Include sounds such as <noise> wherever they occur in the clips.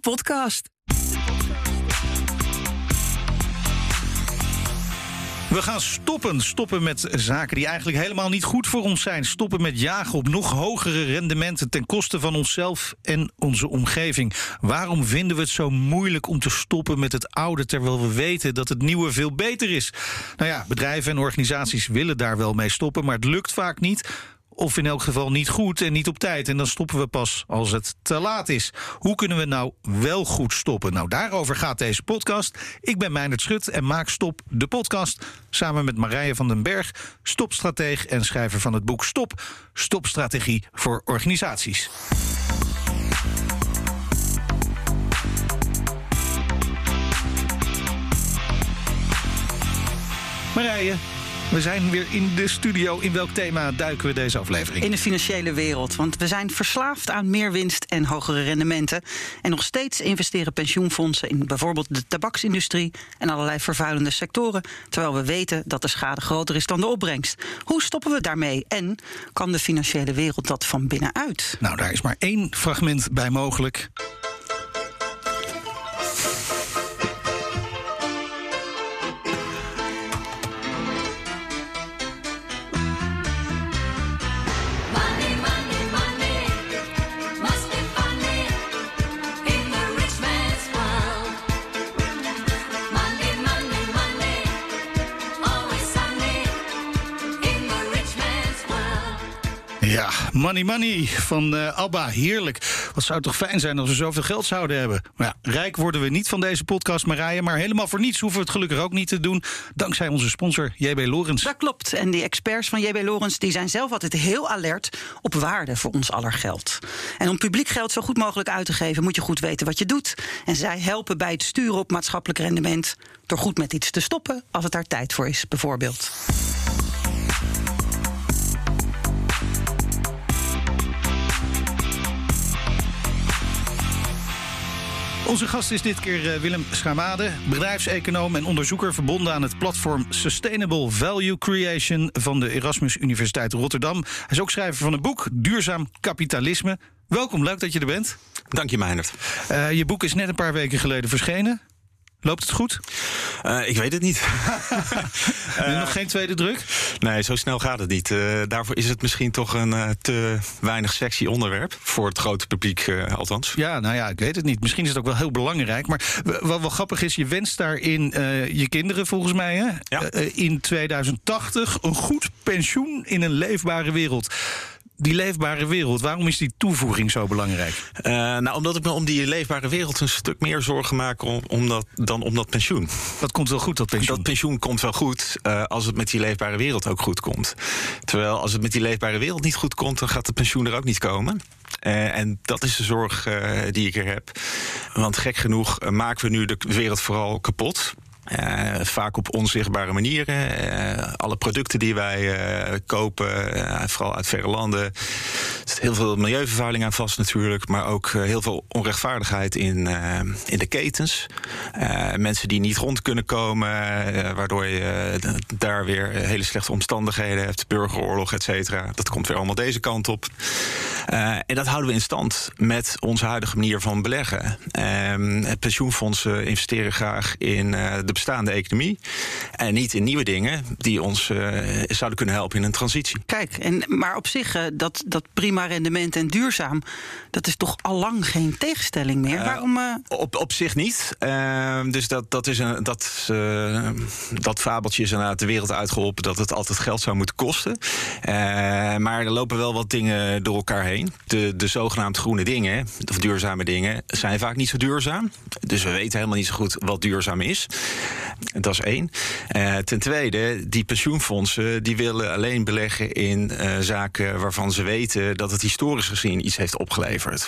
podcast. We gaan stoppen. Stoppen met zaken die eigenlijk helemaal niet goed voor ons zijn. Stoppen met jagen op nog hogere rendementen ten koste van onszelf en onze omgeving. Waarom vinden we het zo moeilijk om te stoppen met het oude terwijl we weten dat het nieuwe veel beter is? Nou ja, bedrijven en organisaties willen daar wel mee stoppen, maar het lukt vaak niet of in elk geval niet goed en niet op tijd. En dan stoppen we pas als het te laat is. Hoe kunnen we nou wel goed stoppen? Nou, daarover gaat deze podcast. Ik ben Meijnerd Schut en maak Stop de podcast samen met Marije van den Berg, stopstrateeg en schrijver van het boek Stop, Stopstrategie voor organisaties. Marije, we zijn weer in de studio. In welk thema duiken we deze aflevering? In de financiële wereld. Want we zijn verslaafd aan meer winst en hogere rendementen. En nog steeds investeren pensioenfondsen in bijvoorbeeld de tabaksindustrie en allerlei vervuilende sectoren. Terwijl we weten dat de schade groter is dan de opbrengst. Hoe stoppen we daarmee? En kan de financiële wereld dat van binnenuit? Nou, daar is maar één fragment bij mogelijk. Money Money van eh, ABBA. Heerlijk. Wat zou het toch fijn zijn als we zoveel geld zouden hebben. Maar ja, rijk worden we niet van deze podcast, Marije. Maar helemaal voor niets hoeven we het gelukkig ook niet te doen. Dankzij onze sponsor JB Lorens. Dat klopt. En die experts van JB Lorens die zijn zelf altijd heel alert op waarde voor ons aller geld. En om publiek geld zo goed mogelijk uit te geven, moet je goed weten wat je doet. En zij helpen bij het sturen op maatschappelijk rendement door goed met iets te stoppen als het daar tijd voor is, bijvoorbeeld. Onze gast is dit keer eh, Willem Schamade, bedrijfseconoom en onderzoeker verbonden aan het platform Sustainable Value Creation van de Erasmus Universiteit Rotterdam. Hij is ook schrijver van een boek Duurzaam Kapitalisme. Welkom, leuk dat je er bent. Dank je, Meijnerd. Eh, je boek is net een paar weken geleden verschenen. Loopt het goed? Eh, ik weet het niet. <laughs> Uh, nog geen tweede druk? Nee, zo snel gaat het niet. Uh, daarvoor is het misschien toch een te weinig sexy onderwerp. Voor het grote publiek althans. Ja, nou ja, ik weet het niet. Misschien is het ook wel heel belangrijk. Maar wat wel grappig is, je wenst daarin je kinderen volgens mij... Hè? Ja. in 2080 een goed pensioen in een leefbare wereld die leefbare wereld, waarom is die toevoeging zo belangrijk? Uh, nou, omdat ik me om die leefbare wereld een stuk meer zorgen maak om, om dat, dan om dat pensioen. Dat komt wel goed, dat pensioen? Dat pensioen komt wel goed uh, als het met die leefbare wereld ook goed komt. Terwijl als het met die leefbare wereld niet goed komt, dan gaat het pensioen er ook niet komen. Uh, en dat is de zorg die ik er heb. Want gek genoeg maken we nu de wereld vooral kapot. Uh, vaak op onzichtbare manieren. Uh, alle producten die wij uh, kopen, vooral uit verre landen. Er zit heel veel milieuvervuiling aan vast natuurlijk. Maar ook heel veel onrechtvaardigheid in, in de ketens. mensen die niet rond kunnen komen. waardoor je daar weer hele slechte omstandigheden hebt. Burgeroorlog, et cetera. Dat komt weer allemaal deze kant op. en dat houden we in stand met onze huidige manier van beleggen. pensioenfondsen investeren graag in de bestaande economie. En niet in nieuwe dingen die ons uh, zouden kunnen helpen in een transitie. Kijk, en, maar op zich, uh, dat, dat prima rendement en duurzaam, dat is toch al lang geen tegenstelling meer? Uh, Waarom? Op, op zich niet. Ehm, dus dat, dat, is een, dat, dat fabeltje is inderdaad de wereld uitgeholpen dat het altijd geld zou moeten kosten. maar er lopen wel wat dingen door elkaar heen. De, de zogenaamd groene dingen, of duurzame dingen, zijn vaak niet zo duurzaam. Dus we weten helemaal niet zo goed wat duurzaam is. Dat is één. Uh, ten tweede, die pensioenfondsen die willen alleen beleggen in uh, zaken waarvan ze weten dat het historisch gezien iets heeft opgeleverd.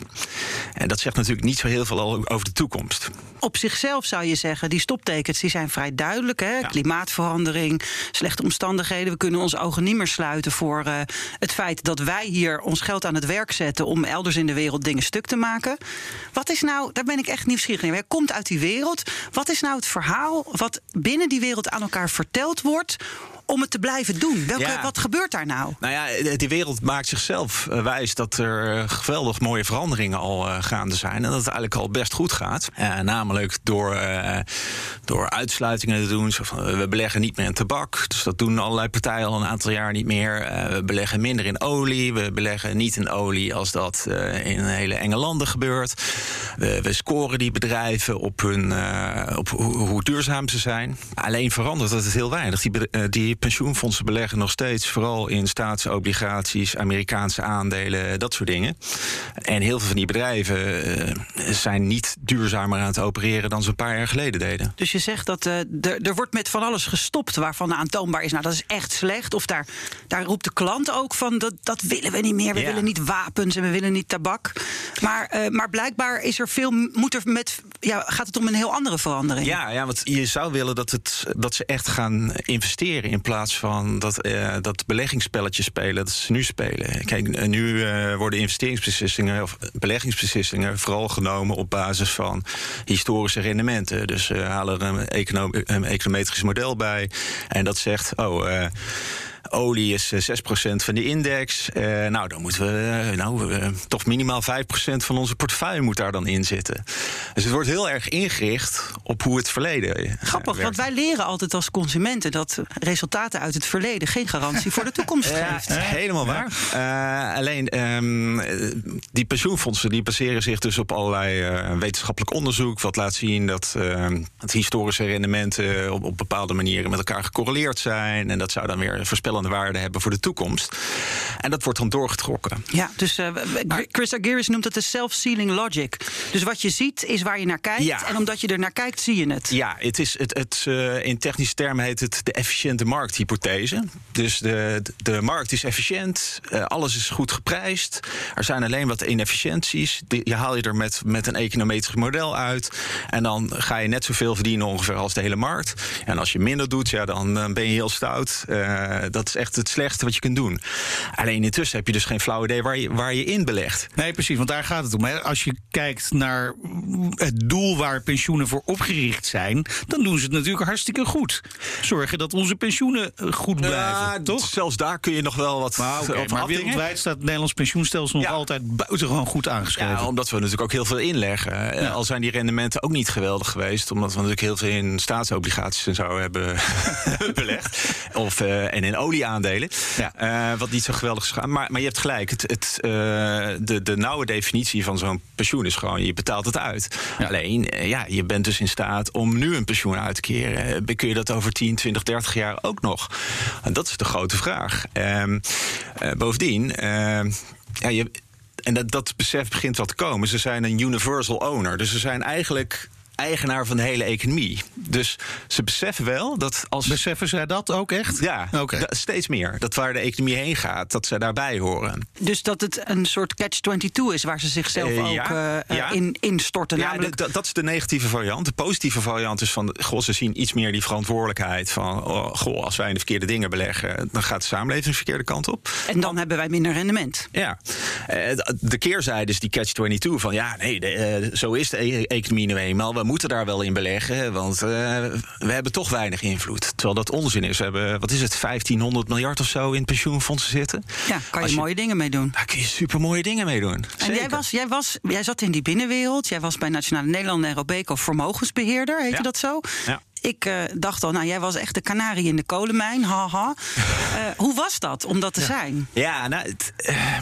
En dat zegt natuurlijk niet zo heel veel over de toekomst. Op zichzelf zou je zeggen, die stoptekens die zijn vrij duidelijk. Hè? Ja. Klimaatverandering, slechte omstandigheden. We kunnen onze ogen niet meer sluiten voor uh, het feit dat wij hier ons geld aan het werk zetten om elders in de wereld dingen stuk te maken. Wat is nou, daar ben ik echt nieuwsgierig naar. Hij komt uit die wereld. Wat is nou het verhaal wat binnen die wereld aan elkaar verteld wordt om het te blijven doen? Welke, Ja. Wat gebeurt daar nou? Nou ja, die wereld maakt zichzelf eh, wijs dat er eh, geweldig mooie veranderingen al eh, gaande zijn. En dat het eigenlijk al best goed gaat. Namelijk door, door uitsluitingen te doen. Zo van, we beleggen niet meer in tabak. Dus dat doen allerlei partijen al een aantal jaar niet meer. We beleggen minder in olie. We beleggen niet in olie als dat in hele enge landen gebeurt. We, we scoren die bedrijven op, hun, op hoe, hoe duurzaam ze zijn. Alleen verandert dat het heel weinig. Die, die pensioenfondsen beleggen nog steeds vooral in staatsobligaties, Amerikaanse aandelen, dat soort dingen. En heel veel van die bedrijven eh, zijn niet duurzamer aan het opereren dan ze een paar jaar geleden deden. Dus je zegt dat eh, er, wordt met van alles gestopt waarvan aantoonbaar is. Nou, dat is echt slecht. Of daar, daar roept de klant ook van, dat, dat willen we niet meer. We Ja. willen niet wapens en we willen niet tabak. Maar, eh, maar blijkbaar is er veel, moet er met, ja, gaat het om een heel andere verandering. Ja, ja, want je zou willen dat, het, dat ze echt gaan investeren in plaats van dat, eh, dat beleggingsspelletjes spelen dat ze nu spelen. Kijk, eh, nu eh, worden investeringsbeslissingen of beleggingsbeslissingen vooral genomen op basis van historische rendementen. Dus we halen er een, een econometrisch model bij en dat zegt, oh. Eh, Olie is eh, 6% van de index. Eh, nou, dan moeten we eh, nou, eh, toch minimaal 5% van onze portefeuille moet daar dan in zitten. Dus het wordt heel erg ingericht op hoe het verleden. eh, Grappig, werkt. want wij leren altijd als consumenten dat resultaten uit het verleden geen garantie voor de toekomst Ja, geeft. helemaal waar. Eh, alleen ehm, eh, die pensioenfondsen die baseren zich dus op allerlei eh, wetenschappelijk onderzoek. Wat laat zien dat ehm, het historische rendementen op, op bepaalde manieren met elkaar gecorreleerd zijn. En dat zou dan weer waarde hebben voor de toekomst. En dat wordt dan doorgetrokken. Ja, dus eh, Chris Aguirre noemt het de self-sealing logic. Dus wat je ziet is waar je naar kijkt. Ja. En omdat je er naar kijkt, zie je het. Ja, het is het, het, eh, in technische termen heet het de efficiënte markthypothese. Dus de, de markt is efficiënt, eh, alles is goed geprijsd. Er zijn alleen wat inefficiënties. Die, je haal je er met, met een econometrisch model uit. En dan ga je net zoveel verdienen ongeveer als de hele markt. En als je minder doet, ja, dan ben je heel stout. Eh, dat is echt het slechtste wat je kunt doen. Alleen intussen heb je dus geen flauw idee waar je, waar je in belegt. Nee, precies, want daar gaat het om. Hè. Als je kijkt naar het doel waar pensioenen voor opgericht zijn, dan doen ze het natuurlijk hartstikke goed. Zorgen dat onze pensioenen eh, goed blijven, Ja, toch? Zelfs daar kun je nog wel wat Maar, oké, op maar wereldwijd staat het Nederlands pensioenstelsel nog altijd buitengewoon goed aangeschreven. Ja, omdat we natuurlijk ook heel veel inleggen. Eh, Al zijn die rendementen ook niet geweldig geweest. Omdat we natuurlijk heel veel in staatsobligaties en zo hebben <laughs> belegd. Of, eh, en in olieaandelen. Ja. Eh, wat niet zo geweldig is. Maar, maar je hebt gelijk. Het, het, eh, de, de nauwe definitie van zo'n pensioen is gewoon... je betaalt het uit. Ja. Alleen, eh, ja, je bent dus in staat om nu een pensioen uit te keren. Kun je dat over 10, 20, 30 jaar ook nog? En dat is de grote vraag. Ehm, eh, bovendien... ehm, ja, je, en dat, dat besef begint wel te komen. Ze zijn een universal owner. Dus ze zijn eigenlijk eigenaar van de hele economie. Dus ze beseffen wel dat als. Beseffen zij dat ook echt? ja, Oké. da- steeds meer. Dat waar de economie heen gaat, dat ze daarbij horen. Dus dat het een soort catch-22 is waar ze zichzelf Eh, ook ja, eh, ja. in, instorten. Ja, namelijk, de- dat, dat is de negatieve variant. De positieve variant is van, goh, ze zien iets meer die verantwoordelijkheid van, oh, goh, als wij in de verkeerde dingen beleggen, dan gaat de samenleving de verkeerde kant op. en dan hebben wij minder rendement. Ja, Eh, de- de keerzijde is die catch-22 van ja, nee, de, zo is de economie nu eenmaal. We moeten daar wel in beleggen, want eh, we hebben toch weinig invloed. Terwijl dat onzin is. We hebben, wat is het, 1500 miljard of zo in pensioenfondsen zitten. Ja, kan je, mooie dingen mee doen. Daar kun je super mooie dingen mee doen. En Zeker. jij, was, jij, was, jij zat in die binnenwereld. Jij was bij Nationale Nederlanden en Robeco vermogensbeheerder. Heet Ja. je dat zo? Ja. Ik eh, dacht al, nou, jij was echt de kanarie in de kolenmijn. Haha. <laughs> Eh, hoe was dat om dat te zijn? Ja, nou, het, eh,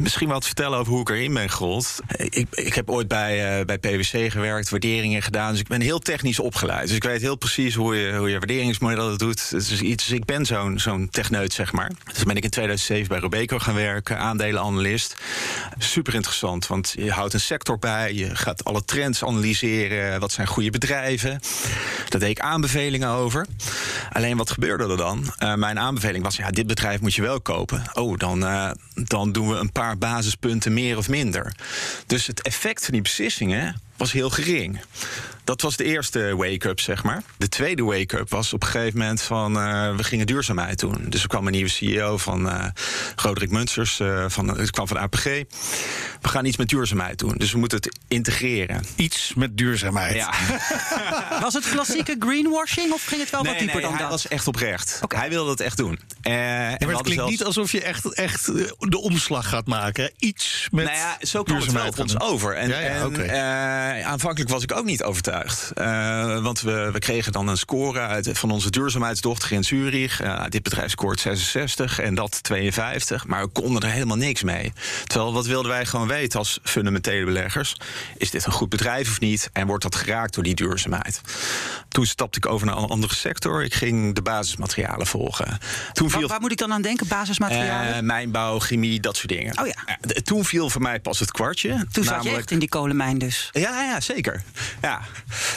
misschien wel te vertellen over hoe ik erin ben gerold. Ik, ik heb ooit bij, bij PwC gewerkt, waarderingen gedaan. Dus ik ben heel technisch opgeleid. Dus ik weet heel precies hoe je, hoe je waarderingsmodellen doet. Het is iets, dus ik ben zo'n zo'n techneut, zeg maar. Dus ben ik in 2007 bij Robeco gaan werken, aandelenanalist. Super interessant, want je houdt een sector bij. Je gaat alle trends analyseren. Wat zijn goede bedrijven? Daar deed ik aanbevelingen over. Alleen wat gebeurde er dan? Eh, mijn aanbeveling was: ja, dit bedrijf moet je wel kopen. Oh, dan, eh, dan doen we een paar basispunten meer of minder. Dus het effect van die beslissingen was heel gering. Dat was de eerste wake-up, zeg maar. De tweede wake-up was op een gegeven moment van... eh, we gingen duurzaamheid doen. Dus er kwam een nieuwe CEO van eh Roderick Munsters, eh, van, het kwam van APG. We gaan iets met duurzaamheid doen, dus we moeten het integreren. Iets met duurzaamheid. Ja. <laughs> Was het klassieke greenwashing of ging het wel wat dieper nee, dan hij dat? was echt oprecht. Hij wilde het echt doen. Eh, en we Ja, maar het klinkt zelfs- niet alsof je echt, echt de omslag gaat maken. Iets met nou ja, zo kwam het wel duurzaamheid op ons over. En, Ja, ja, en, oké. Aanvankelijk was ik ook niet overtuigd. Eh, want we, we kregen dan een score uit, van onze duurzaamheidsdochter in Zurich. Eh, dit bedrijf scoort 66 en dat 52. Maar we konden er helemaal niks mee. Terwijl, wat wilden wij gewoon weten als fundamentele beleggers? Is dit een goed bedrijf of niet? En wordt dat geraakt door die duurzaamheid? Toen stapte ik over naar een andere sector. Ik ging de basismaterialen volgen. Toen viel waar moet ik dan aan denken? Basismaterialen? eh, mijnbouw, chemie, dat soort dingen. Oh ja. toen viel voor mij pas het kwartje. Toen zat je echt in die kolenmijn dus. ja, ja, zeker. Ja.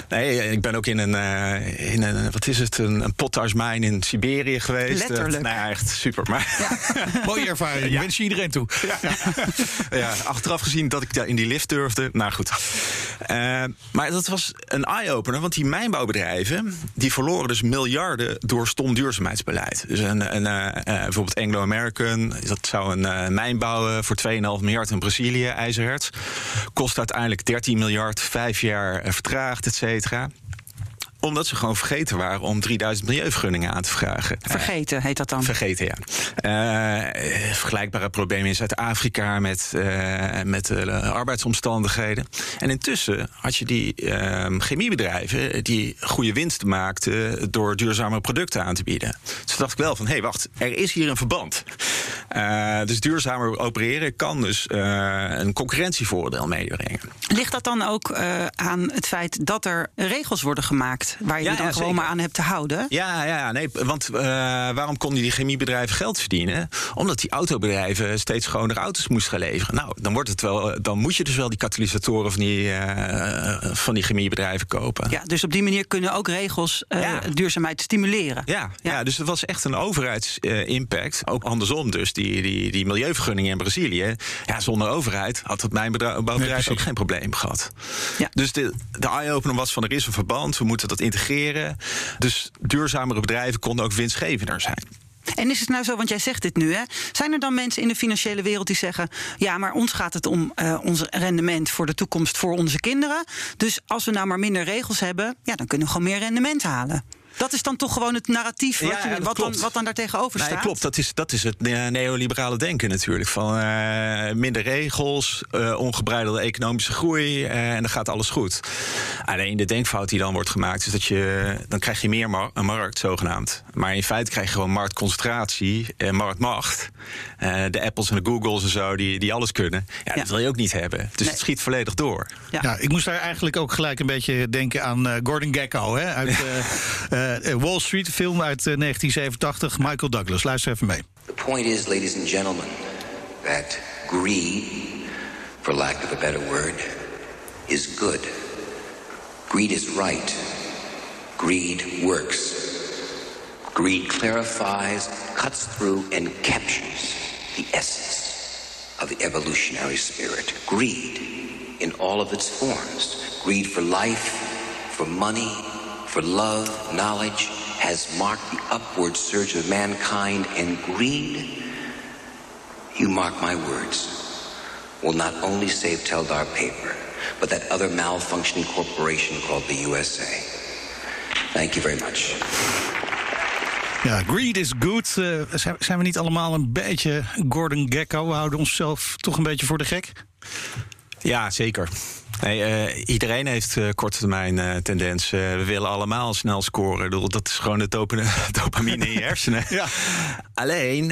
Nee, ik ben ook in een, eh, in een wat is het, een, een in Siberië geweest. Letterlijk. Nou echt super. Maar <laughs> Mooie ervaring. Ja. Wens je iedereen toe. <laughs> ja, achteraf gezien dat ik daar in die lift durfde. Nou goed. Eh, maar dat was een eye-opener, want die mijnbouwbedrijven... die verloren dus miljarden door stom duurzaamheidsbeleid. Dus een, een, eh, bijvoorbeeld Anglo-American, dat zou een eh, mijn bouwen voor 2,5 miljard in Brazilië, ijzererts. Kost uiteindelijk 13 miljard, vijf jaar eh, vertraagd, et cetera omdat ze gewoon vergeten waren om 3000 milieuvergunningen aan te vragen. Vergeten heet dat dan. Vergeten, ja. Eh, vergelijkbare problemen in Zuid-Afrika met, eh, met de arbeidsomstandigheden. En intussen had je die ehm, chemiebedrijven die goede winsten maakten door duurzame producten aan te bieden. Dus dacht ik wel van, hé, hey, wacht, er is hier een verband. Eh, dus duurzamer opereren kan dus eh, een concurrentievoordeel meebrengen. Ligt dat dan ook eh, aan het feit dat er regels worden gemaakt waar je Ja, je dan ja, gewoon zeker. maar aan hebt te houden? Ja, ja, nee, want eh, waarom konden die chemiebedrijven geld verdienen? Omdat die autobedrijven steeds schonere auto's moesten gaan leveren. Nou, dan, wordt het wel, eh, dan moet je dus wel die katalysatoren van die, eh, van die chemiebedrijven kopen. Ja, dus op die manier kunnen ook regels eh, Ja. duurzaamheid stimuleren. Ja, Ja. ja. dus het was echt een overheidsimpact. ook andersom dus. Die, die, die milieuvergunningen in Brazilië. Ja, zonder overheid had het mijn bedrijf, bouwbedrijf ook geen probleem gehad. Ja. Dus de, de eye-opener was van er is een verband. We moeten dat integreren. Dus duurzamere bedrijven konden ook winstgevender zijn. En is het nou zo, want jij zegt dit nu, hè? Zijn er dan mensen in de financiële wereld die zeggen: ja, maar ons gaat het om eh, ons rendement voor de toekomst voor onze kinderen. Dus als we nou maar minder regels hebben, ja, dan kunnen we gewoon meer rendement halen. Dat is dan toch gewoon het narratief wat, Ja, je- ja, wat, dan, wat dan daar tegenover Nee, staat. klopt. Dat is, dat is het neoliberale denken natuurlijk. Van eh, minder regels, eh, ongebreidelde economische groei eh, en dan gaat alles goed. Alleen de denkfout die dan wordt gemaakt is dat je... dan krijg je meer mar- een markt zogenaamd. Maar in feite krijg je gewoon marktconcentratie en marktmacht. Eh, de Apples en de Googles en zo, die, die alles kunnen. Ja, Ja. dat wil je ook niet hebben. Dus Nee. het schiet volledig door. Ja. Ja, ik moest daar eigenlijk ook gelijk een beetje denken aan eh, Gordon Gekko. Hè, uit eh, eh, Wall Street, film uit eh, 1987. Michael Douglas. Luister even mee. The point is, ladies and gentlemen, that greed, for lack of a better word, is good. Greed is right. Greed works. Greed clarifies, cuts through, and captures the essence of the evolutionary spirit. Greed in all of its forms. Greed for life, for money, for love, knowledge, has marked the upward surge of mankind, and greed, you mark my words, will not only save Teldar paper, but that other malfunctioning corporation called the USA. Thank you very much. Ja, greed is good. Eh, zijn, we niet allemaal een beetje Gordon Gekko? We houden onszelf toch een beetje voor de gek? Ja, zeker. Nee, eh, iedereen heeft eh, korte termijn eh, tendens. We willen allemaal snel scoren. Dat is gewoon de dopamine, <laughs> dopamine in je hersenen. Ja. Alleen,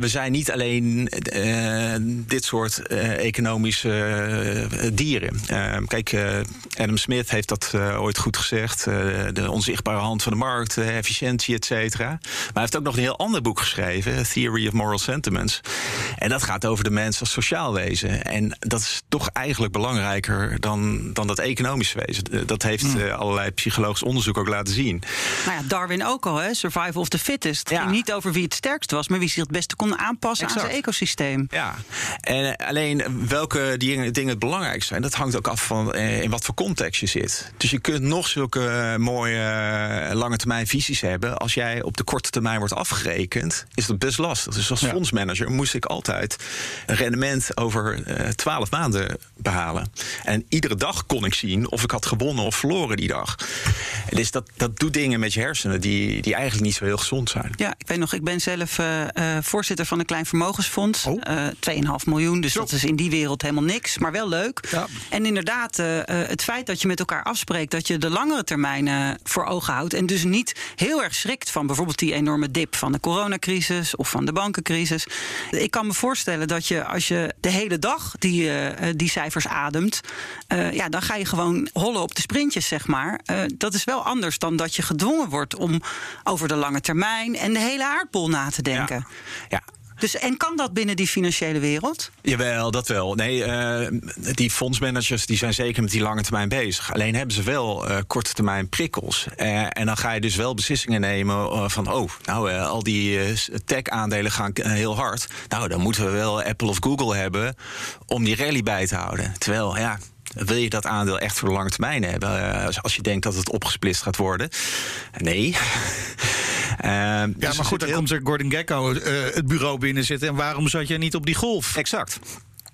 we zijn niet alleen dit soort economische dieren. Eh, kijk, Adam Smith heeft dat ooit goed gezegd. de onzichtbare hand van de markt, efficiëntie, et cetera. Maar hij heeft ook nog een heel ander boek geschreven, Theory of Moral Sentiments. En dat gaat over de mens als sociaal wezen. En dat is toch eigenlijk belangrijker dan, dan dat economische wezen. Eh, Dat heeft Hmm. eh, allerlei psychologisch onderzoek ook laten zien. Nou ja, Darwin ook al, hè? Survival of the fittest. Het Ja. ging niet over wie het sterkst was, maar wie zich het beste kon aanpassen aan zijn ecosysteem. Ja, en eh, alleen welke dingen, het belangrijk zijn, dat hangt ook af van in wat voor context je zit. Dus je kunt nog zulke mooie lange termijn visies hebben. Als jij op de korte termijn wordt afgerekend, is dat best lastig. Dus als Ja. fondsmanager moest ik altijd een rendement over twaalf maanden behalen. En iedere dag kon ik zien of ik had gewonnen of verloren die dag. En dus dat, dat doet dingen met je hersenen die, die eigenlijk niet zo heel gezond zijn. Ja, ik weet nog, ik ben zelf eh, eh, voorzitter van een klein vermogensfonds. Oh. Eh 2,5 miljoen, dus dat is in die wereld helemaal niks, maar wel leuk. Ja. En inderdaad, eh, eh, het feit dat je met elkaar afspreekt dat je de langere termijnen voor ogen houdt. En dus niet heel erg schrikt van bijvoorbeeld die enorme dip van de coronacrisis of van de bankencrisis. Ik kan me voorstellen dat je als je de hele dag die, eh, eh, die cijfers ademt, eh, ja, dan ga je gewoon hollen op de sprintjes, zeg maar. Eh, dat is wel anders dan dat je gedwongen wordt om over de lange termijn en de hele aardbol na te denken. Ja. Dus, en kan dat binnen die financiële wereld? Jawel, dat wel. Nee, eh, die fondsmanagers die zijn zeker met die lange termijn bezig. Alleen hebben ze wel eh, korte termijn prikkels. Eh, en dan ga je dus wel beslissingen nemen van... oh, nou, al die tech-aandelen gaan heel hard. Nou, dan moeten we wel Apple of Google hebben om die rally bij te houden. Terwijl, ja... Wil je dat aandeel echt voor de lange termijn hebben? Als je denkt dat het opgesplitst gaat worden? Nee. <laughs> Eh, dus Ja, er maar goed, dan heel- komt er Gordon Gekko eh, het bureau binnen zitten. En waarom zat jij niet op die golf? Exact.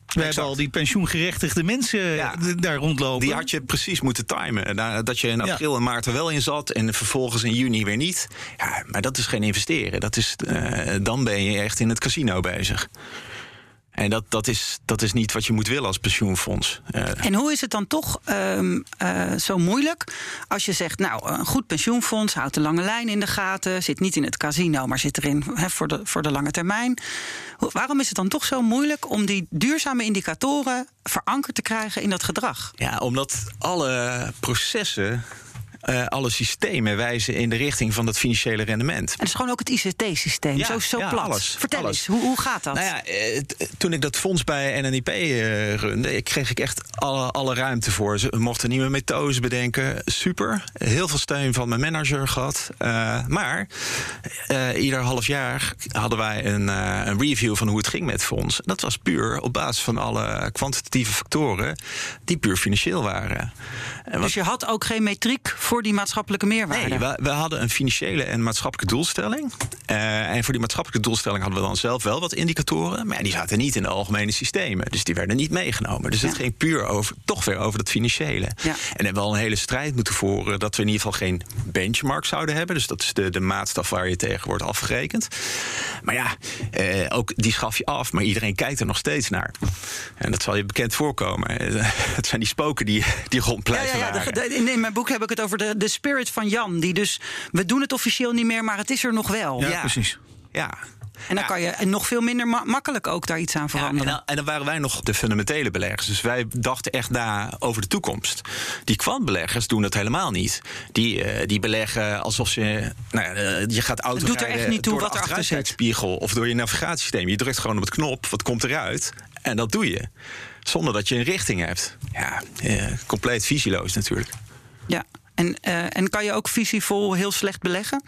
We hebben al die pensioengerechtigde mensen Ja. d- daar rondlopen. Die had je precies moeten timen. Da- Dat je in Ja. april en maart er wel in zat en vervolgens in juni weer niet. Ja, maar dat is geen investeren. Dat is, eh, dan ben je echt in het casino bezig. En dat, dat, is, dat is niet wat je moet willen als pensioenfonds. Eh, En hoe is het dan toch ehm, eh, zo moeilijk als je zegt, nou, een goed pensioenfonds houdt de lange lijn in de gaten, zit niet in het casino, maar zit erin voor, de, voor de lange termijn. Hoe- waarom is het dan toch zo moeilijk om die duurzame indicatoren verankerd te krijgen in dat gedrag? ja, omdat alle processen, eh, alle systemen wijzen in de richting van dat financiële rendement. En het is gewoon ook het ICT-systeem, Ja, zo, zo ja, plat. alles, Vertel alles. eens, hoe, hoe gaat dat? Nou ja, eh, t- toen ik dat fonds bij NNIP eh runde, kreeg ik echt alle, alle ruimte voor. Ze mochten nieuwe methodes bedenken. Super. Heel veel steun van mijn manager gehad. Eh, maar eh, ieder half jaar hadden wij een, eh, een review van hoe het ging met het fonds. Dat was puur op basis van alle kwantitatieve factoren die puur financieel waren. En wat- dus je had ook geen metriek voor die maatschappelijke meerwaarde? Nee, we, we hadden een financiële en maatschappelijke doelstelling. Eh, en voor die maatschappelijke doelstelling hadden we dan zelf wel wat indicatoren. Maar die zaten niet in de algemene systemen. Dus die werden niet meegenomen. Dus het Ja. ging puur over, toch weer over dat financiële. Ja. En hebben we al een hele strijd moeten voeren dat we in ieder geval geen benchmark zouden hebben. Dus dat is de, de maatstaf waar je tegen wordt afgerekend. Maar ja, eh, ook die schaf je af. Maar iedereen kijkt er nog steeds naar. En dat zal je bekend voorkomen. <laughs> Het zijn die spoken die, die rond Ja, blijven in mijn boek heb ik het over de, de spirit van Jan. Die dus, we doen het officieel niet meer, maar het is er nog wel. ja, Ja. precies. ja. En dan Ja. kan je nog veel minder ma- makkelijk ook daar iets aan Ja, en, veranderen. dan, en dan waren wij nog de fundamentele beleggers. Dus wij dachten echt na over de toekomst. Die kwantbeleggers doen dat helemaal niet. Die, eh, die beleggen alsof ze. Nou, ja, eh, je gaat auto doet er echt niet toe door wat de erachter zit. achteruitkijkspiegel of door je navigatiesysteem. Je drukt gewoon op het knop, wat komt eruit? En dat doe je. Zonder dat je een richting hebt. Ja, eh, compleet visieloos natuurlijk. En, eh, en kan je ook visievol heel slecht beleggen?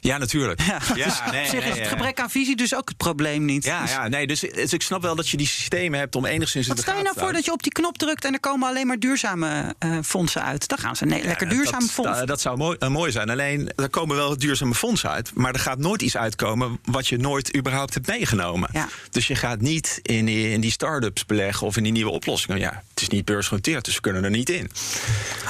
Ja, natuurlijk. Ja, Ja, dus nee, is het gebrek aan visie dus ook het probleem niet. Ja, Dus ja, nee, dus, dus ik snap wel dat je die systemen hebt om enigszins Wat stel je nou voor dat je op die knop drukt en er komen alleen maar duurzame eh, fondsen uit? Dan gaan ze nee, lekker Ja, duurzaam dat, fonds. Dat, dat zou mooi, eh, mooi zijn. Alleen, er komen wel duurzame fondsen uit. Maar er gaat nooit iets uitkomen wat je nooit überhaupt hebt meegenomen. Ja. Dus je gaat niet in die, in die start-ups beleggen of in die nieuwe oplossingen. Ja, het is niet beursgenoteerd, dus we kunnen er niet in.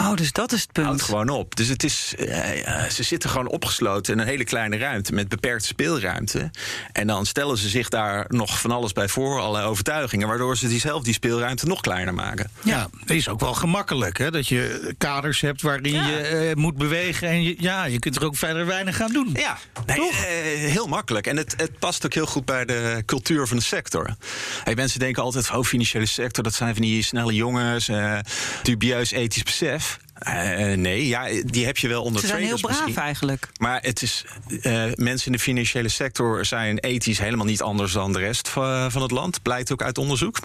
oh, dus dat is het punt. Gewoon op. Dus het is, eh, ze zitten gewoon opgesloten in een hele kleine ruimte met beperkte speelruimte. En dan stellen ze zich daar nog van alles bij voor, allerlei overtuigingen, waardoor ze die zelf die speelruimte nog kleiner maken. Ja, het is ook wel gemakkelijk hè, dat je kaders hebt waarin Ja. je eh, moet bewegen. En je, ja, je kunt er ook verder weinig aan doen. Ja, nee, Toch? eh, heel makkelijk. En het, het past ook heel goed bij de cultuur van de sector. Hey, mensen denken altijd, oh, financiële sector, dat zijn van die snelle jongens, eh, dubieus ethisch besef. Eh, nee, ja, die heb je wel onder Ze zijn heel braaf misschien. eigenlijk. Maar het is, eh, mensen in de financiële sector zijn ethisch helemaal niet anders dan de rest van, van het land. Blijkt ook uit onderzoek.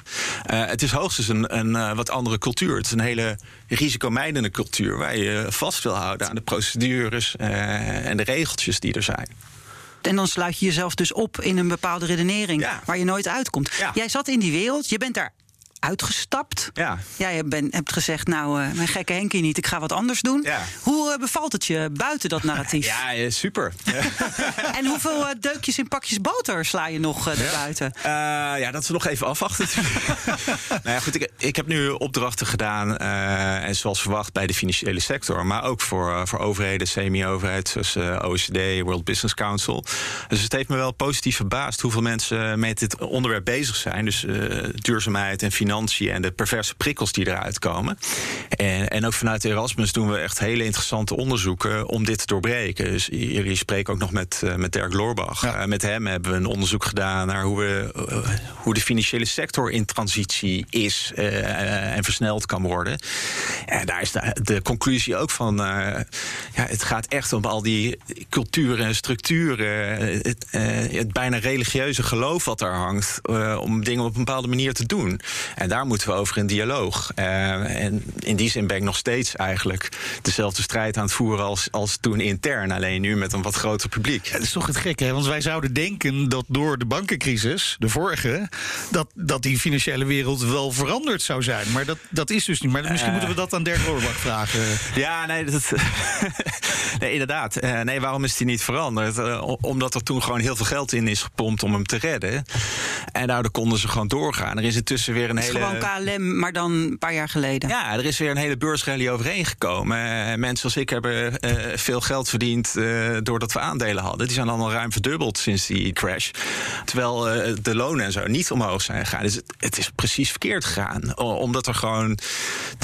Eh, het is hoogstens een, een eh, wat andere cultuur. Het is een hele risicomijdende cultuur waar je vast wil houden aan de procedures eh, en de regeltjes die er zijn. En dan sluit je jezelf dus op in een bepaalde redenering Ja. waar je nooit uitkomt. Ja. Jij zat in die wereld, je bent daar uitgestapt. Ja. Jij bent, hebt gezegd, nou, eh, mijn gekke Henkie niet, ik ga wat anders doen. Ja. Hoe eh, bevalt het je buiten dat narratief? <laughs> Ja, eh, super. <laughs> En hoeveel deukjes in pakjes boter sla je nog erbuiten? Eh, ja, dat is nog even afwachten. <laughs> nou ja, goed, ik, ik heb nu opdrachten gedaan. en zoals verwacht bij de financiële sector. Maar ook voor, voor overheden, semi-overheid. Zoals OECD, World Business Council. Dus het heeft me wel positief verbaasd hoeveel mensen met dit onderwerp bezig zijn. Dus duurzaamheid en financiën en de perverse prikkels die eruit komen. En, en ook vanuit Erasmus doen we echt hele interessante onderzoeken om dit te doorbreken. Dus jullie spreken ook nog met, eh, met Dirk Loorbach. Ja. Eh, met hem hebben we een onderzoek gedaan naar hoe, we, eh, hoe de financiële sector in transitie is en versneld kan worden. En daar is de, de conclusie ook van: ja, het gaat echt om al die culturen en structuren, het, het bijna religieuze geloof wat daar hangt, om dingen op een bepaalde manier te doen. En daar moeten we over in dialoog. Eh, en in die zin ben ik nog steeds eigenlijk dezelfde strijd aan het voeren als, als toen intern, alleen nu met een wat groter publiek. Dat is toch het gekke, hè? Want wij zouden denken dat door de bankencrisis, de vorige, dat, dat die financiële wereld wel veranderd zou zijn. Maar dat, dat is dus niet. Maar misschien Eh. moeten we dat aan Dirk Loorbach vragen. Ja, nee, dat, <laughs> nee inderdaad. Eh, nee, waarom is die niet veranderd? Omdat er toen gewoon heel veel geld in is gepompt om hem te redden. En daardoor konden ze gewoon doorgaan. Er is intussen weer een hele. Gewoon KLM, maar dan een paar jaar geleden. Ja, er is weer een hele beursrally overheen gekomen. Eh, mensen als ik hebben eh, veel geld verdiend eh, doordat we aandelen hadden. Die zijn allemaal ruim verdubbeld sinds die crash. Terwijl de lonen en zo niet omhoog zijn gegaan. Dus het, het is precies verkeerd gegaan. Omdat er gewoon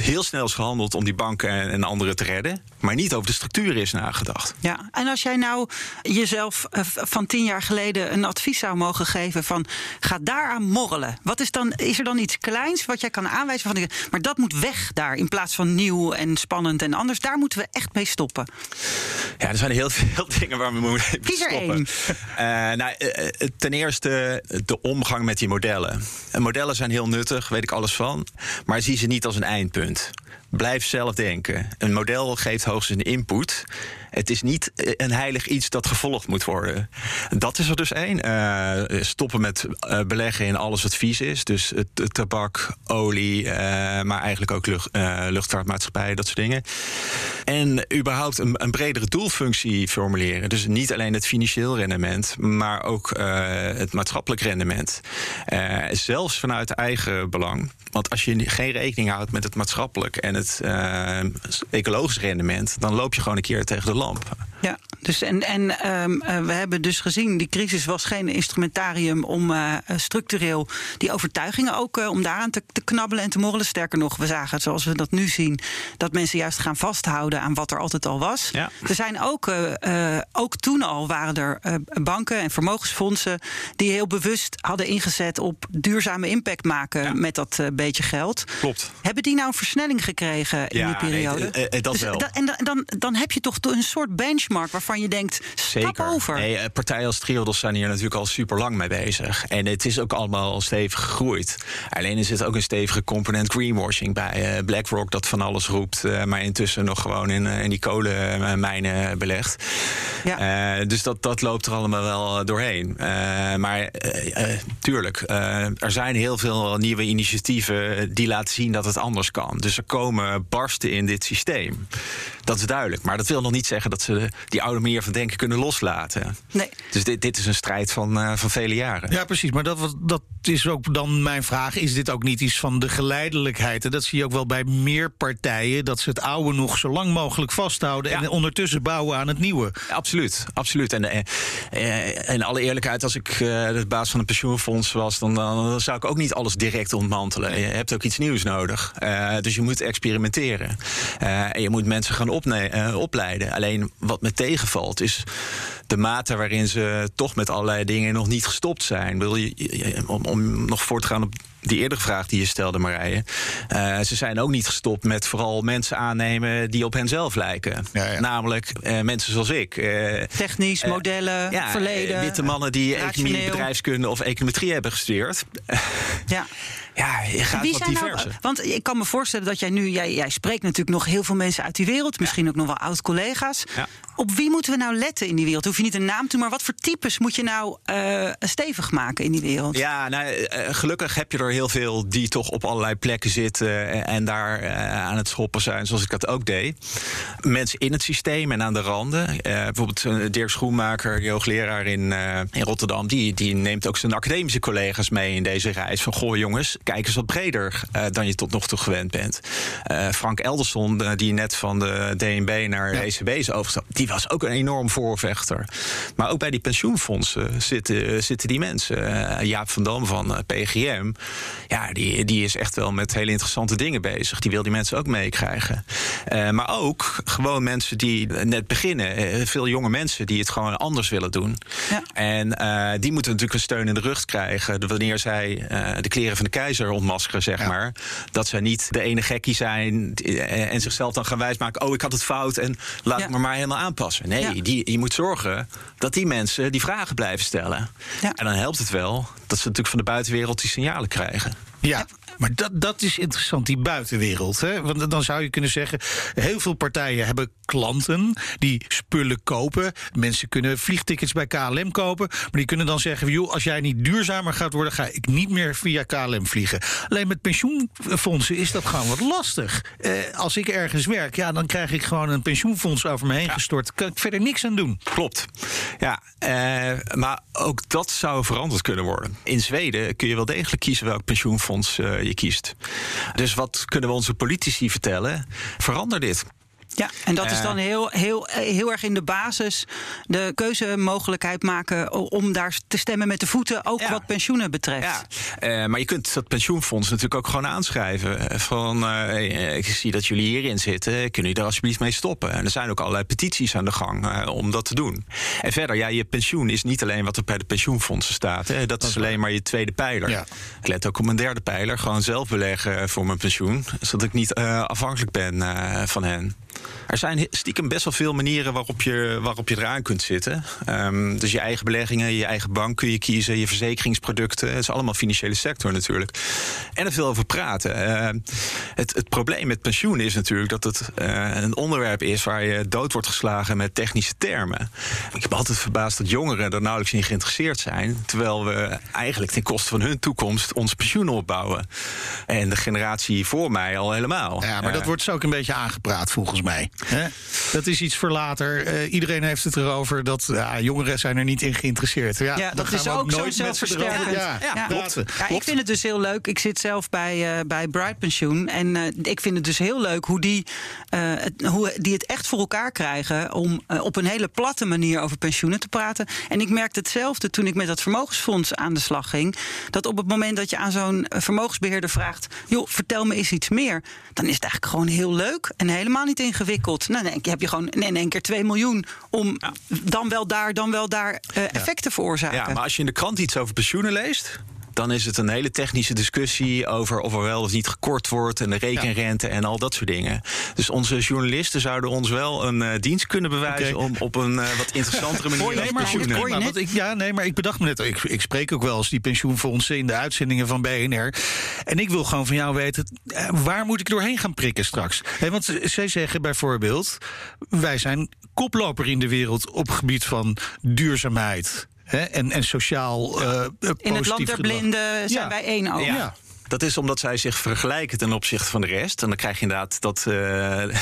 heel snel is gehandeld om die banken en, en anderen te redden. Maar niet over de structuren is nagedacht. Ja, en als jij nou jezelf van tien jaar geleden een advies zou mogen geven van ga daaraan morrelen. Wat is dan, is er dan iets kleins wat jij kan aanwijzen van maar dat moet weg daar in plaats van nieuw en spannend en anders. Daar moeten we echt mee stoppen. Ja, er zijn heel veel <laughs> dingen waar we moeten Kies er stoppen. één. Eh, nou, eh, eh, ten eerste de omgang met die modellen. En modellen zijn heel nuttig, weet ik alles van. Maar zie ze niet als een eindpunt. Blijf zelf denken. Een model geeft hoogstens een input. Het is niet een heilig iets dat gevolgd moet worden. Dat is er dus één. Stoppen met beleggen in alles wat vies is. Dus t- tabak, olie, maar eigenlijk ook lucht, luchtvaartmaatschappijen, dat soort dingen. En überhaupt een, een bredere doelfunctie formuleren. Dus niet alleen het financieel rendement, maar ook eh, het maatschappelijk rendement. Eh, zelfs vanuit eigen belang. Want als je geen rekening houdt met het maatschappelijk en het eh, ecologisch rendement, dan loop je gewoon een keer tegen de lamp. Ja, dus en, en ehm, eh, we hebben dus gezien, die crisis was geen instrumentarium om structureel die overtuigingen ook om daaraan te, te knabbelen en te morrelen. Sterker nog, we zagen het zoals we dat nu zien, dat mensen juist gaan vasthouden aan wat er altijd al was. Ja. Er zijn ook, eh, eh, ook toen al waren er eh, banken en vermogensfondsen die heel bewust hadden ingezet op duurzame impact maken Ja. met dat beetje geld. Klopt. Hebben die nou een versnelling gekregen in die nee, periode? eh, dat Dus wel. da- en dan, dan, dan heb je toch een soort benchmark waarvan je denkt: stap Zeker. over. Nee, partijen als Triodos zijn hier natuurlijk al super lang mee bezig. En het is ook allemaal stevig gegroeid. Alleen er zit ook een stevige component greenwashing bij. BlackRock dat van alles roept, maar intussen nog gewoon in, in die kolenmijnen belegt. Ja. Eh, dus dat, dat loopt er allemaal wel doorheen. Eh, maar eh, eh, tuurlijk, eh, er zijn heel veel nieuwe initiatieven die laten zien dat het anders kan. Dus er komen barsten in dit systeem. Dat is duidelijk. Maar dat wil nog niet zeggen dat ze die oude manier van denken kunnen loslaten. Nee. Dus dit, dit is een strijd van, eh, van vele jaren. Ja, precies. Maar dat, dat is ook dan mijn vraag. Is dit ook niet iets van de geleidelijkheid? En dat zie je ook wel bij meer partijen. Dat ze het oude nog zo lang mogelijk vasthouden. Ja. En ondertussen bouwen aan het nieuwe. Absoluut, absoluut. En eh, eh, in alle eerlijkheid, als ik eh, de baas van een pensioenfonds was, dan, dan zou ik ook niet alles direct ontmantelen. Je hebt ook iets nieuws nodig. Dus je moet experimenteren. En je moet mensen gaan opleiden. Alleen wat me tegenvalt is de mate waarin ze toch met allerlei dingen nog niet gestopt zijn. Wil je, om, om nog voort te gaan op die eerdere vraag die je stelde, Marije. Eh, ze zijn ook niet gestopt met vooral mensen aannemen die op hen zelf lijken. Ja, ja. Namelijk eh, mensen zoals ik. eh, Technisch, modellen, ja, verleden. witte mannen die economie, rationeel. bedrijfskunde of econometrie hebben gestudeerd. <laughs> Ja. ja, je gaat Wie wat zijn nou, diverser. want ik kan me voorstellen dat jij nu, jij, jij spreekt natuurlijk nog heel veel mensen uit die wereld, misschien ook nog wel oud-collega's. Op wie moeten we nou letten in die wereld? Hoef je niet een naam te, maar wat voor types moet je nou eh, stevig maken in die wereld? Ja, nou, eh, gelukkig heb je er heel veel die toch op allerlei plekken zitten en- en daar eh, aan het schoppen zijn, zoals ik dat ook deed. Mensen in het systeem en aan de randen. Eh, bijvoorbeeld eh, Dirk Schoenmaker, die hoogleraar in, eh, in Rotterdam, die, die neemt ook zijn academische collega's mee in deze reis. Van goh, jongens, kijk eens wat breder eh, dan je tot nog toe gewend bent. Eh, Frank Elderson, eh, die net van de DNB naar de ECB is overgestapt, die was ook een enorm voorvechter. Maar ook bij die pensioenfondsen zitten, zitten die mensen. Eh, Jaap van Dam van eh, PGM, ja, die, die is echt wel met hele interessante dingen bezig. Die wil die mensen ook meekrijgen. Eh, maar ook gewoon mensen die net beginnen. Veel jonge mensen die het gewoon anders willen doen. Ja. En die moeten natuurlijk een steun in de rug krijgen. Wanneer zij de kleren van de keizer ontmaskeren, zeg Ja. maar. Dat zij niet de ene gekkie zijn en zichzelf dan gaan wijsmaken. Oh, ik had het fout en laat Ja. me maar helemaal aanpassen. Nee, Ja. die, je moet zorgen dat die mensen die vragen blijven stellen. Ja. En dan helpt het wel dat ze natuurlijk van de buitenwereld die signalen krijgen. Ja, maar dat, dat is interessant, die buitenwereld. Hè? Want dan zou je kunnen zeggen, heel veel partijen hebben klanten die spullen kopen. Mensen kunnen vliegtickets bij KLM kopen. Maar die kunnen dan zeggen, joh, als jij niet duurzamer gaat worden... ga ik niet meer via KLM vliegen. Alleen met pensioenfondsen is dat gewoon wat lastig. Eh, als ik ergens werk, ja, dan krijg ik gewoon een pensioenfonds over me heen gestort. Kan ik verder niks aan doen. Klopt. Ja, eh, maar ook dat zou veranderd kunnen worden. In Zweden kun je wel degelijk kiezen welk pensioenfonds eh, je kiest. Dus wat kunnen we onze politici vertellen? Verander dit. Ja, en dat is Eh. dan heel, heel, eh, heel erg in de basis de keuzemogelijkheid maken om daar te stemmen met de voeten, ook Ja. wat pensioenen betreft. Ja, eh, maar je kunt dat pensioenfonds natuurlijk ook gewoon aanschrijven. Van, eh, ik zie dat jullie hierin zitten, kunnen jullie daar alsjeblieft mee stoppen? En er zijn ook allerlei petities aan de gang eh, om dat te doen. En verder, ja, je pensioen is niet alleen wat er bij de pensioenfondsen staat. Hè. Dat, is alleen maar je tweede pijler. Ja. Ik let ook op mijn derde pijler, gewoon zelf beleggen voor mijn pensioen. Zodat ik niet eh, afhankelijk ben eh, van hen. Er zijn stiekem best wel veel manieren waarop je, waarop je eraan kunt zitten. Ehm, dus je eigen beleggingen, je eigen bank kun je kiezen, je verzekeringsproducten. Het is allemaal financiële sector natuurlijk. En er veel over praten. Ehm, het, het probleem met pensioen is natuurlijk dat het eh, een onderwerp is waar je dood wordt geslagen met technische termen. Ik heb altijd verbaasd dat jongeren er nauwelijks in geïnteresseerd zijn. Terwijl we eigenlijk ten koste van hun toekomst ons pensioen opbouwen. En de generatie voor mij al helemaal. Ja, maar dat Eh, wordt zo ook een beetje aangepraat volgens mij. Hè? Dat is iets voor later. Eh, iedereen heeft het erover dat ja, jongeren zijn er niet in geïnteresseerd. Ja, dat gaan is we ook zo zelfversterkend. Ja, Ja, praten. Ja, ik vind het dus heel leuk. Ik zit zelf bij, eh bij Bright Pensioen. En eh, ik vind het dus heel leuk hoe die, eh, het, hoe die het echt voor elkaar krijgen. om op een hele platte manier over pensioenen te praten. En ik merkte hetzelfde toen ik met dat vermogensfonds aan de slag ging. Dat op het moment dat je aan zo'n eh, vermogensbeheerder vraagt. joh, vertel me eens iets meer. dan is het eigenlijk gewoon heel leuk en helemaal niet ingewikkeld. Nou, dan heb je gewoon in één keer 2 miljoen. om dan wel daar, dan wel daar eh, effect te veroorzaken. Ja, maar als je in de krant iets over pensioenen leest. Dan is het een hele technische discussie over of er wel of niet gekort wordt. En de rekenrente en al dat soort dingen. Dus onze journalisten zouden ons wel een eh, dienst kunnen bewijzen. Om op een eh, wat interessantere <laughs> manier over nee, maar, wat ik, ja, nee, maar ik bedacht me net, ik, ik spreek ook wel eens die pensioenfondsen in de uitzendingen van BNR. En ik wil gewoon van jou weten, eh, waar moet ik doorheen gaan prikken straks? Hè, want zij zeggen bijvoorbeeld, wij zijn koploper in de wereld op gebied van duurzaamheid. Hè, en, en sociaal eh, eh, In het positief land der gedrag. blinden zijn Ja. wij één oog. Ja. Dat is omdat zij zich vergelijken ten opzichte van de rest. En dan krijg je inderdaad dat. eh <laughs>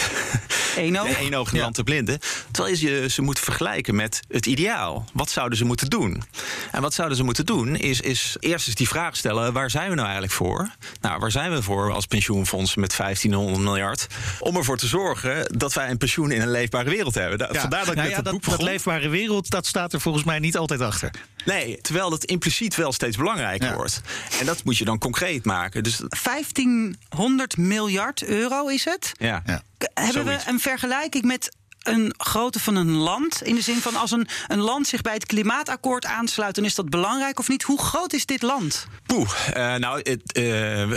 Eén oog. <laughs> de één oog in Ja. land te blinden. Terwijl je ze moet vergelijken met het ideaal. Wat zouden ze moeten doen? En wat zouden ze moeten doen is, is eerst eens die vraag stellen... waar zijn we nou eigenlijk voor? Nou, waar zijn we voor als pensioenfonds met 1500 miljard? Om ervoor te zorgen dat wij een pensioen in een leefbare wereld hebben. Da- Ja. Vandaar dat ik Nou met ja, het boek dat, dat leefbare wereld, dat staat er volgens mij niet altijd achter. Nee, terwijl dat impliciet wel steeds belangrijker Ja. wordt. En dat moet je dan concreet maken. Dus 1500 miljard euro is het. ja. Ja. Hebben Zoiets. we een vergelijking met een grootte van een land? In de zin van als een, een land zich bij het klimaatakkoord aansluit, dan is dat belangrijk of niet? Hoe groot is dit land? Poeh, eh, nou, het, eh,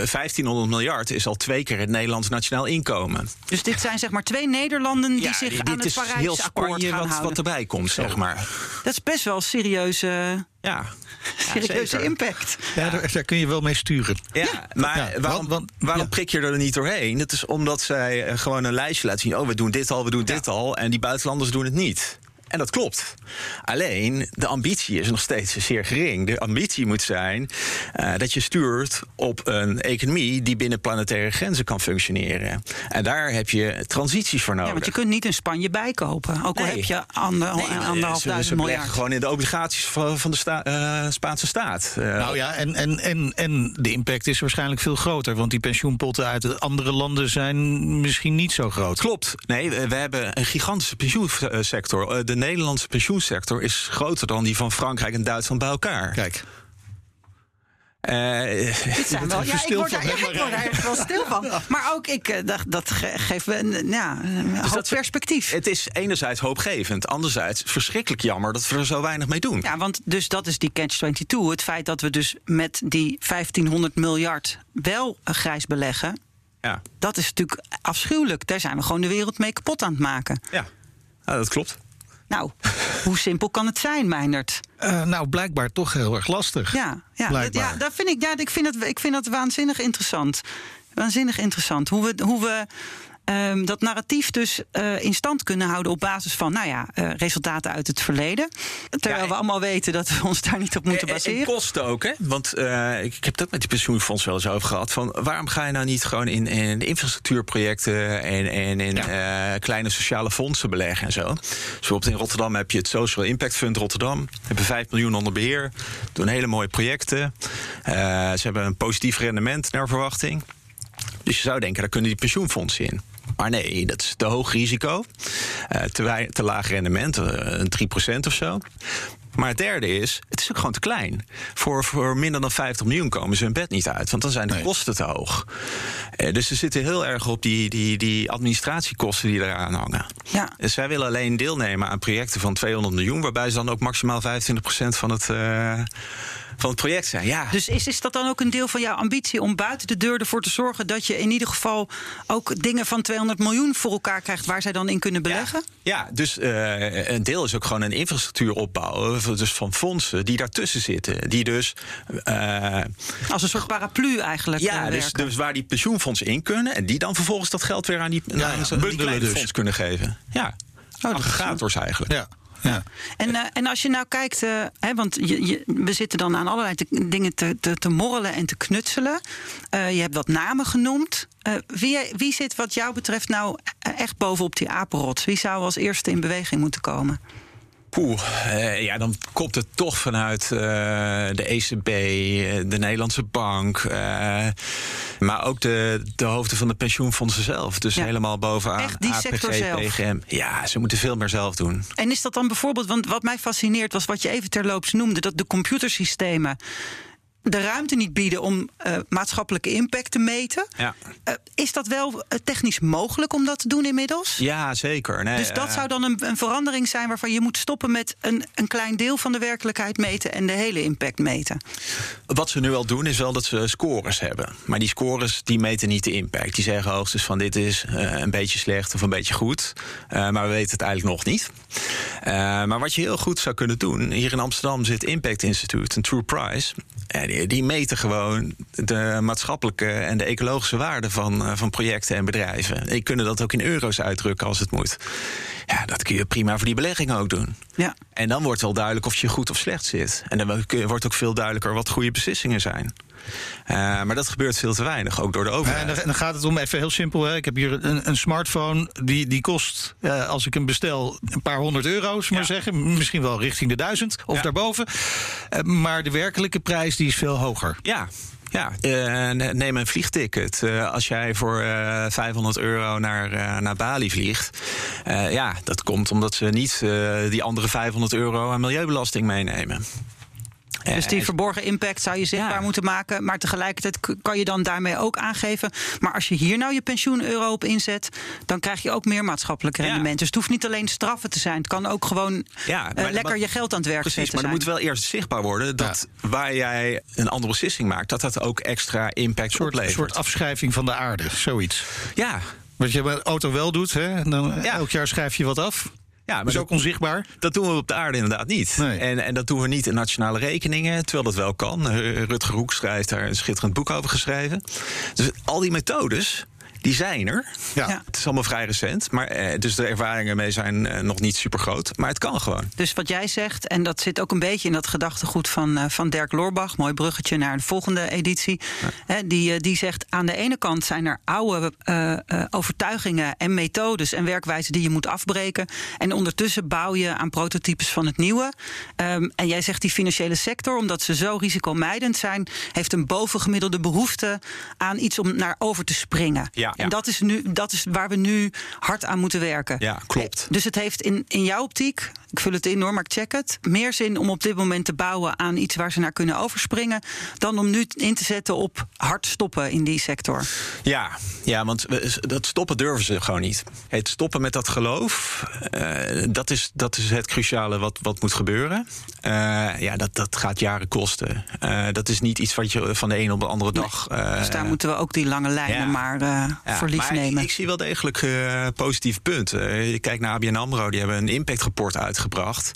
1500 miljard is al twee keer het Nederlands nationaal inkomen. Dus dit zijn zeg maar twee Nederlanden die Ja, zich dit aan het is heel Parijsakkoord Spanje gaan wat, houden. wat erbij komt, zeg maar. Dat is best wel serieuze, Ja, <laughs> serieuze impact. Ja, daar, daar kun je wel mee sturen. Ja, maar Ja, waarom, want- want- waarom ja. prik je er niet doorheen? Dat is omdat zij eh, gewoon een lijstje laten zien. Oh, we doen dit al, we doen dit al. En die buitenlanders doen het niet. En dat klopt. Alleen, de ambitie is nog steeds zeer gering. De ambitie moet zijn eh, dat je stuurt op een economie die binnen planetaire grenzen kan functioneren. En daar heb je transities voor nodig. Ja, want je kunt niet een Spanje bijkopen. Ook al Nee. heb je ander, Nee, maar, anderhalf ze, ze duizend miljard. gewoon in de obligaties van, van de sta- eh, Spaanse staat. Eh, Nou ja, en, en, en, en de impact is waarschijnlijk veel groter. Want die pensioenpotten uit de andere landen zijn misschien niet zo groot. Klopt. Nee, we we hebben een gigantische pensioensector. Eh, De Nederlandse pensioensector is groter dan die van Frankrijk en Duitsland bij elkaar. Kijk. Eh, Dit zijn wel, <laughs> ja, ik stil word, van, daar, ja, hè, ik word Marijn? daar echt wel stil van. Maar ook, ik, eh, dat, dat ge- geeft me een, ja, een hoop Dus dat- perspectief. het is enerzijds hoopgevend, anderzijds verschrikkelijk jammer dat we er zo weinig mee doen. Ja, want dus dat is die catch-22. Het feit dat we dus met die 1500 miljard wel een grijs beleggen... Ja, dat is natuurlijk afschuwelijk. Daar zijn we gewoon de wereld mee kapot aan het maken. ja. Ja, dat klopt. Nou, <laughs> hoe simpel kan het zijn, Meindert? Eh, nou, blijkbaar toch heel erg lastig. Ja, ja, dat, ja dat vind ik, ja ik, vind dat, ik vind dat waanzinnig interessant. Waanzinnig interessant. Hoe we, hoe we ehm, dat narratief dus eh, in stand kunnen houden op basis van nou ja, eh, resultaten uit het verleden. Terwijl Ja, we allemaal weten dat we <laughs> ons daar niet op moeten En- en- baseren. En kosten ook, hè? Want eh, ik, ik heb ook met die pensioenfonds wel eens over gehad. Van waarom ga je nou niet gewoon in, in infrastructuurprojecten en, en in kleine sociale fondsen beleggen en zo? Dus bijvoorbeeld in Rotterdam heb je het Social Impact Fund Rotterdam. Hebben 5 miljoen onder beheer. Doen hele mooie projecten. Ze hebben een positief rendement naar verwachting. Dus je zou denken, daar kunnen die pensioenfondsen in. Maar nee, dat is te hoog risico. eh, te, wei- te laag rendement, eh, een 3% of zo. Maar het derde is, het is ook gewoon te klein. Voor, voor minder dan 50 miljoen komen ze hun bed niet uit. Want dan zijn de Nee. kosten te hoog. Eh, dus ze zitten heel erg op die, die, die administratiekosten die eraan hangen. Ja. Dus zij willen alleen deelnemen aan projecten van 200 miljoen... waarbij ze dan ook maximaal 25% van het, eh, van het project zijn. Ja, Dus is, is dat dan ook een deel van jouw ambitie om buiten de deur ervoor te zorgen dat je in ieder geval ook dingen van 200 miljoen voor elkaar krijgt waar zij dan in kunnen beleggen? Ja, ja dus eh, een deel is ook gewoon een infrastructuur opbouwen. Dus van fondsen die daartussen zitten. Die dus. eh, Als een soort paraplu eigenlijk. ja, eh, dus, dus waar die pensioenfondsen in kunnen. En die dan vervolgens dat geld weer aan die, ja, aan die dus. fonds kunnen geven. Ja, dat is aggregators eigenlijk. Ja, ja. En, eh, en als je nou kijkt, eh, hè, want je, we zitten dan aan allerlei dingen te, te, morrelen en te knutselen. Eh, je hebt wat namen genoemd. Wie, wie zit wat jou betreft nou echt bovenop die apenrots? Wie zou als eerste in beweging moeten komen? Poeh, eh, ja, dan komt het toch vanuit eh, de ECB, de Nederlandse bank. eh, maar ook de, de hoofden van de pensioenfondsen zelf. Dus Ja. helemaal bovenaan Echt die sector APG, zelf. PGM. Ja, ze moeten veel meer zelf doen. En is dat dan bijvoorbeeld, want wat mij fascineert was wat je even terloops noemde, dat de computersystemen de ruimte niet bieden om eh, maatschappelijke impact te meten. Ja. Eh, is dat wel eh, technisch mogelijk om dat te doen inmiddels? Ja, zeker. Nee, Dus dat zou dan een, een verandering zijn waarvan je moet stoppen met een, een klein deel van de werkelijkheid meten en de hele impact meten. Wat ze nu al doen is wel dat ze scores hebben. Maar die scores die meten niet de impact. Die zeggen hoogstens van dit is een beetje slecht of een beetje goed. Maar we weten het eigenlijk nog niet. Maar wat je heel goed zou kunnen doen... hier in Amsterdam zit Impact Institute, een True Price... Die, die meten gewoon de maatschappelijke en de ecologische waarde van, eh, van projecten en bedrijven. Die kunnen dat ook in euro's uitdrukken als het moet. Ja, dat kun je prima voor die beleggingen ook doen. Ja. En dan wordt wel duidelijk of je goed of slecht zit. En dan wordt ook veel duidelijker wat goede beslissingen zijn. Eh, maar dat gebeurt veel te weinig, ook door de overheid. en dan, gaat het om even heel simpel. Hè. Ik heb hier een, een smartphone. Die, die kost, eh, als ik hem bestel, een paar honderd euro's. Maar Ja. zeggen. Misschien wel richting de duizend of Ja. daarboven. Eh, maar de werkelijke prijs die is veel hoger. Ja. Ja, neem een vliegticket. Als jij voor eh 500 euro naar, naar Bali vliegt. ja, dat komt omdat ze niet die andere 500 euro aan milieubelasting meenemen. Dus die en- verborgen impact zou je zichtbaar Ja. moeten maken. Maar tegelijkertijd kan je dan daarmee ook aangeven. Maar als je hier nou je pensioen-euro op inzet. dan krijg je ook meer maatschappelijk Ja. rendement. Dus het hoeft niet alleen straffen te zijn. Het kan ook gewoon Ja, eh, lekker maar- je geld aan het werk Precies, zetten. maar er moet wel eerst zichtbaar worden dat waar jij een andere beslissing maakt, dat dat ook extra impact Een soort, oplevert. soort afschrijving van de aarde, zoiets. ja, Wat je met de auto wel doet, hè? Dan Ja. elk jaar schrijf je wat af. Ja, Dat maar is ook onzichtbaar. Dat doen we op de aarde inderdaad niet. Nee. En, en dat doen we niet in nationale rekeningen, terwijl dat wel kan. Rutger Hoekstra heeft daar een schitterend boek over geschreven. Dus al die methodes, die zijn er. Ja. Ja. Het is allemaal vrij recent, maar, eh, dus de ervaringen mee zijn eh, nog niet super groot. Maar het kan gewoon. Dus wat jij zegt, en dat zit ook een beetje in dat gedachtegoed van, eh, van Dirk Loorbach, mooi bruggetje naar de volgende editie. Hè, die, eh, die zegt: aan de ene kant zijn er oude eh, eh, overtuigingen en methodes en werkwijzen die je moet afbreken. En ondertussen bouw je aan prototypes van het nieuwe. Ehm, en jij zegt die financiële sector, omdat ze zo risicomijdend zijn, heeft een bovengemiddelde behoefte aan iets om naar over te springen. Ja. En dat is, nu, dat is waar we nu hard aan moeten werken. Ja, klopt. Dus het heeft in, in jouw optiek, ik vul het in hoor, maar ik check het, meer zin om op dit moment te bouwen aan iets waar ze naar kunnen overspringen, dan om nu in te zetten op hard stoppen in die sector. Ja, ja want dat stoppen durven ze gewoon niet. Het stoppen met dat geloof, eh, dat, is, dat is het cruciale wat, wat moet gebeuren. Eh, ja, dat, dat gaat jaren kosten. Eh, dat is niet iets wat je van de ene op de andere dag. Dus daar moeten we ook die lange lijnen ja. maar ja, voor lief maar nemen. Ik, ik zie wel degelijk eh positieve punten. Eh, je kijkt naar ABN AMRO, die hebben een impactrapport uitgebracht.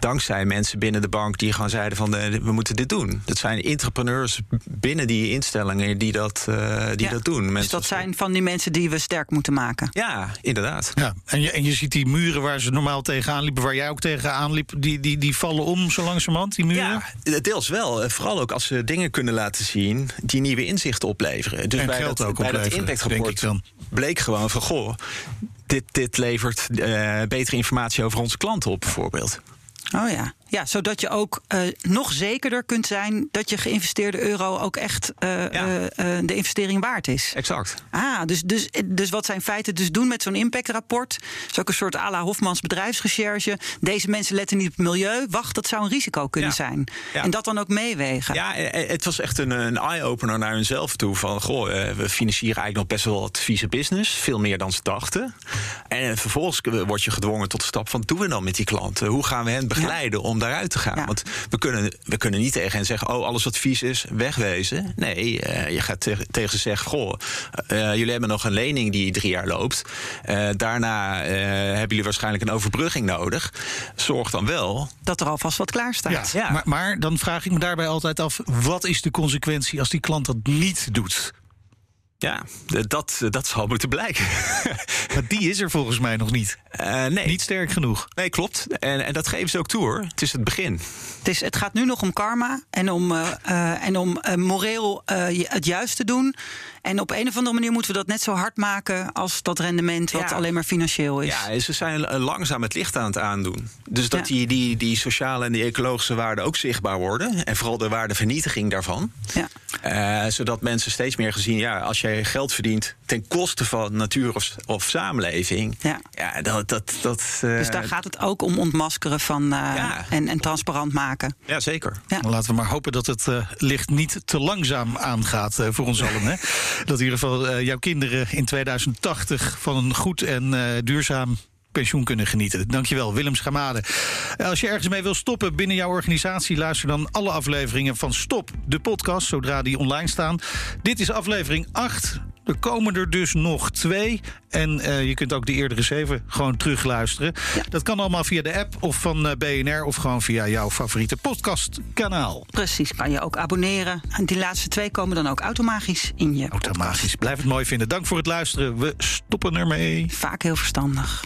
Dankzij mensen binnen de bank die gewoon zeiden van eh, we moeten dit doen. Dat zijn entrepreneurs binnen die instellingen die dat, eh, die Ja, dat doen. dus Mensen dat als- zijn van die mensen die we sterk moeten maken. Ja, inderdaad. Ja, en je, en je ziet die muren waar ze normaal tegenaan liepen, waar jij ook tegenaan liep, die, die, die vallen om zo langzamerhand, die muren. Ja, deels wel. Vooral ook als ze dingen kunnen laten zien die nieuwe inzichten opleveren. Dus En bij geld dat, ook bij dat opleveren, impactrapport dan. bleek gewoon van goh, dit, dit levert eh, betere informatie over onze klanten op, bijvoorbeeld. Oh ja. Ja, zodat je ook eh, nog zekerder kunt zijn dat je geïnvesteerde euro ook echt eh, eh, de investering waard is. Exact. Ah, dus, dus, dus wat zijn feiten dus doen met zo'n impactrapport? is ook een soort à la Hofmans bedrijfsrecherche. Deze mensen letten niet op het milieu. Wacht, dat zou een risico kunnen Ja. zijn. Ja. En dat dan ook meewegen. Ja, het was echt een, een eye-opener naar hunzelf toe. Van, goh, we financieren eigenlijk nog best wel wat vieze business. Veel meer dan ze dachten. En vervolgens word je gedwongen tot de stap van... doen we dan met die klanten? Hoe gaan we hen begeleiden om daaruit te gaan? Ja. Want we kunnen, we kunnen niet tegen hen zeggen... oh, alles wat vies is, wegwezen. Nee, eh, je gaat tegen, tegen ze zeggen... goh, eh, jullie hebben nog een lening die drie jaar loopt. Eh, daarna hebben jullie waarschijnlijk een overbrugging nodig. Zorg dan wel Dat er alvast wat klaar staat. Ja, Ja. Maar, maar dan vraag ik me daarbij altijd af: wat is de consequentie als die klant dat niet doet? Ja, dat, dat zal moeten blijken. <laughs> Maar die is er volgens mij nog niet. Eh, nee. Niet sterk genoeg. Nee, klopt. En, en dat geven ze ook toe hoor. Het is het begin. Het, is, het gaat nu nog om karma en om, eh, eh, en om moreel eh, je- het juist te doen. En op een of andere manier moeten we dat net zo hard maken als dat rendement, wat Ja. alleen maar financieel is. Ja, en ze zijn langzaam het licht aan het aandoen. Dus dat Ja. die, die, die sociale en die ecologische waarden ook zichtbaar worden. En vooral de waardevernietiging daarvan. Ja. Eh, zodat mensen steeds meer gezien, ja, als jij geld verdient ten koste van natuur of, of samenleving. Ja. ja dat. dat, dat eh, Dus daar gaat het ook om ontmaskeren van eh, Ja. en, en transparant maken. Ja, zeker. Ja. Laten we maar hopen dat het eh, licht niet te langzaam aangaat eh, voor ons allen. Hè? <laughs> Dat in ieder geval eh, jouw kinderen in 2080 van een goed en eh, duurzaam pensioen kunnen genieten. Dankjewel, Willem Schamade. Eh, Als je ergens mee wil stoppen binnen jouw organisatie... luister dan alle afleveringen van Stop, de podcast, zodra die online staan. Dit is aflevering 8. Er komen er dus nog twee. En eh, je kunt ook de eerdere zeven gewoon terugluisteren. Dat kan allemaal via de app of van eh, BNR... of gewoon via jouw favoriete podcastkanaal. Precies, kan je ook abonneren. En die laatste twee komen dan ook automatisch in je podcast. Automatisch. Blijf het mooi vinden. Dank voor het luisteren. We stoppen ermee. Vaak heel verstandig.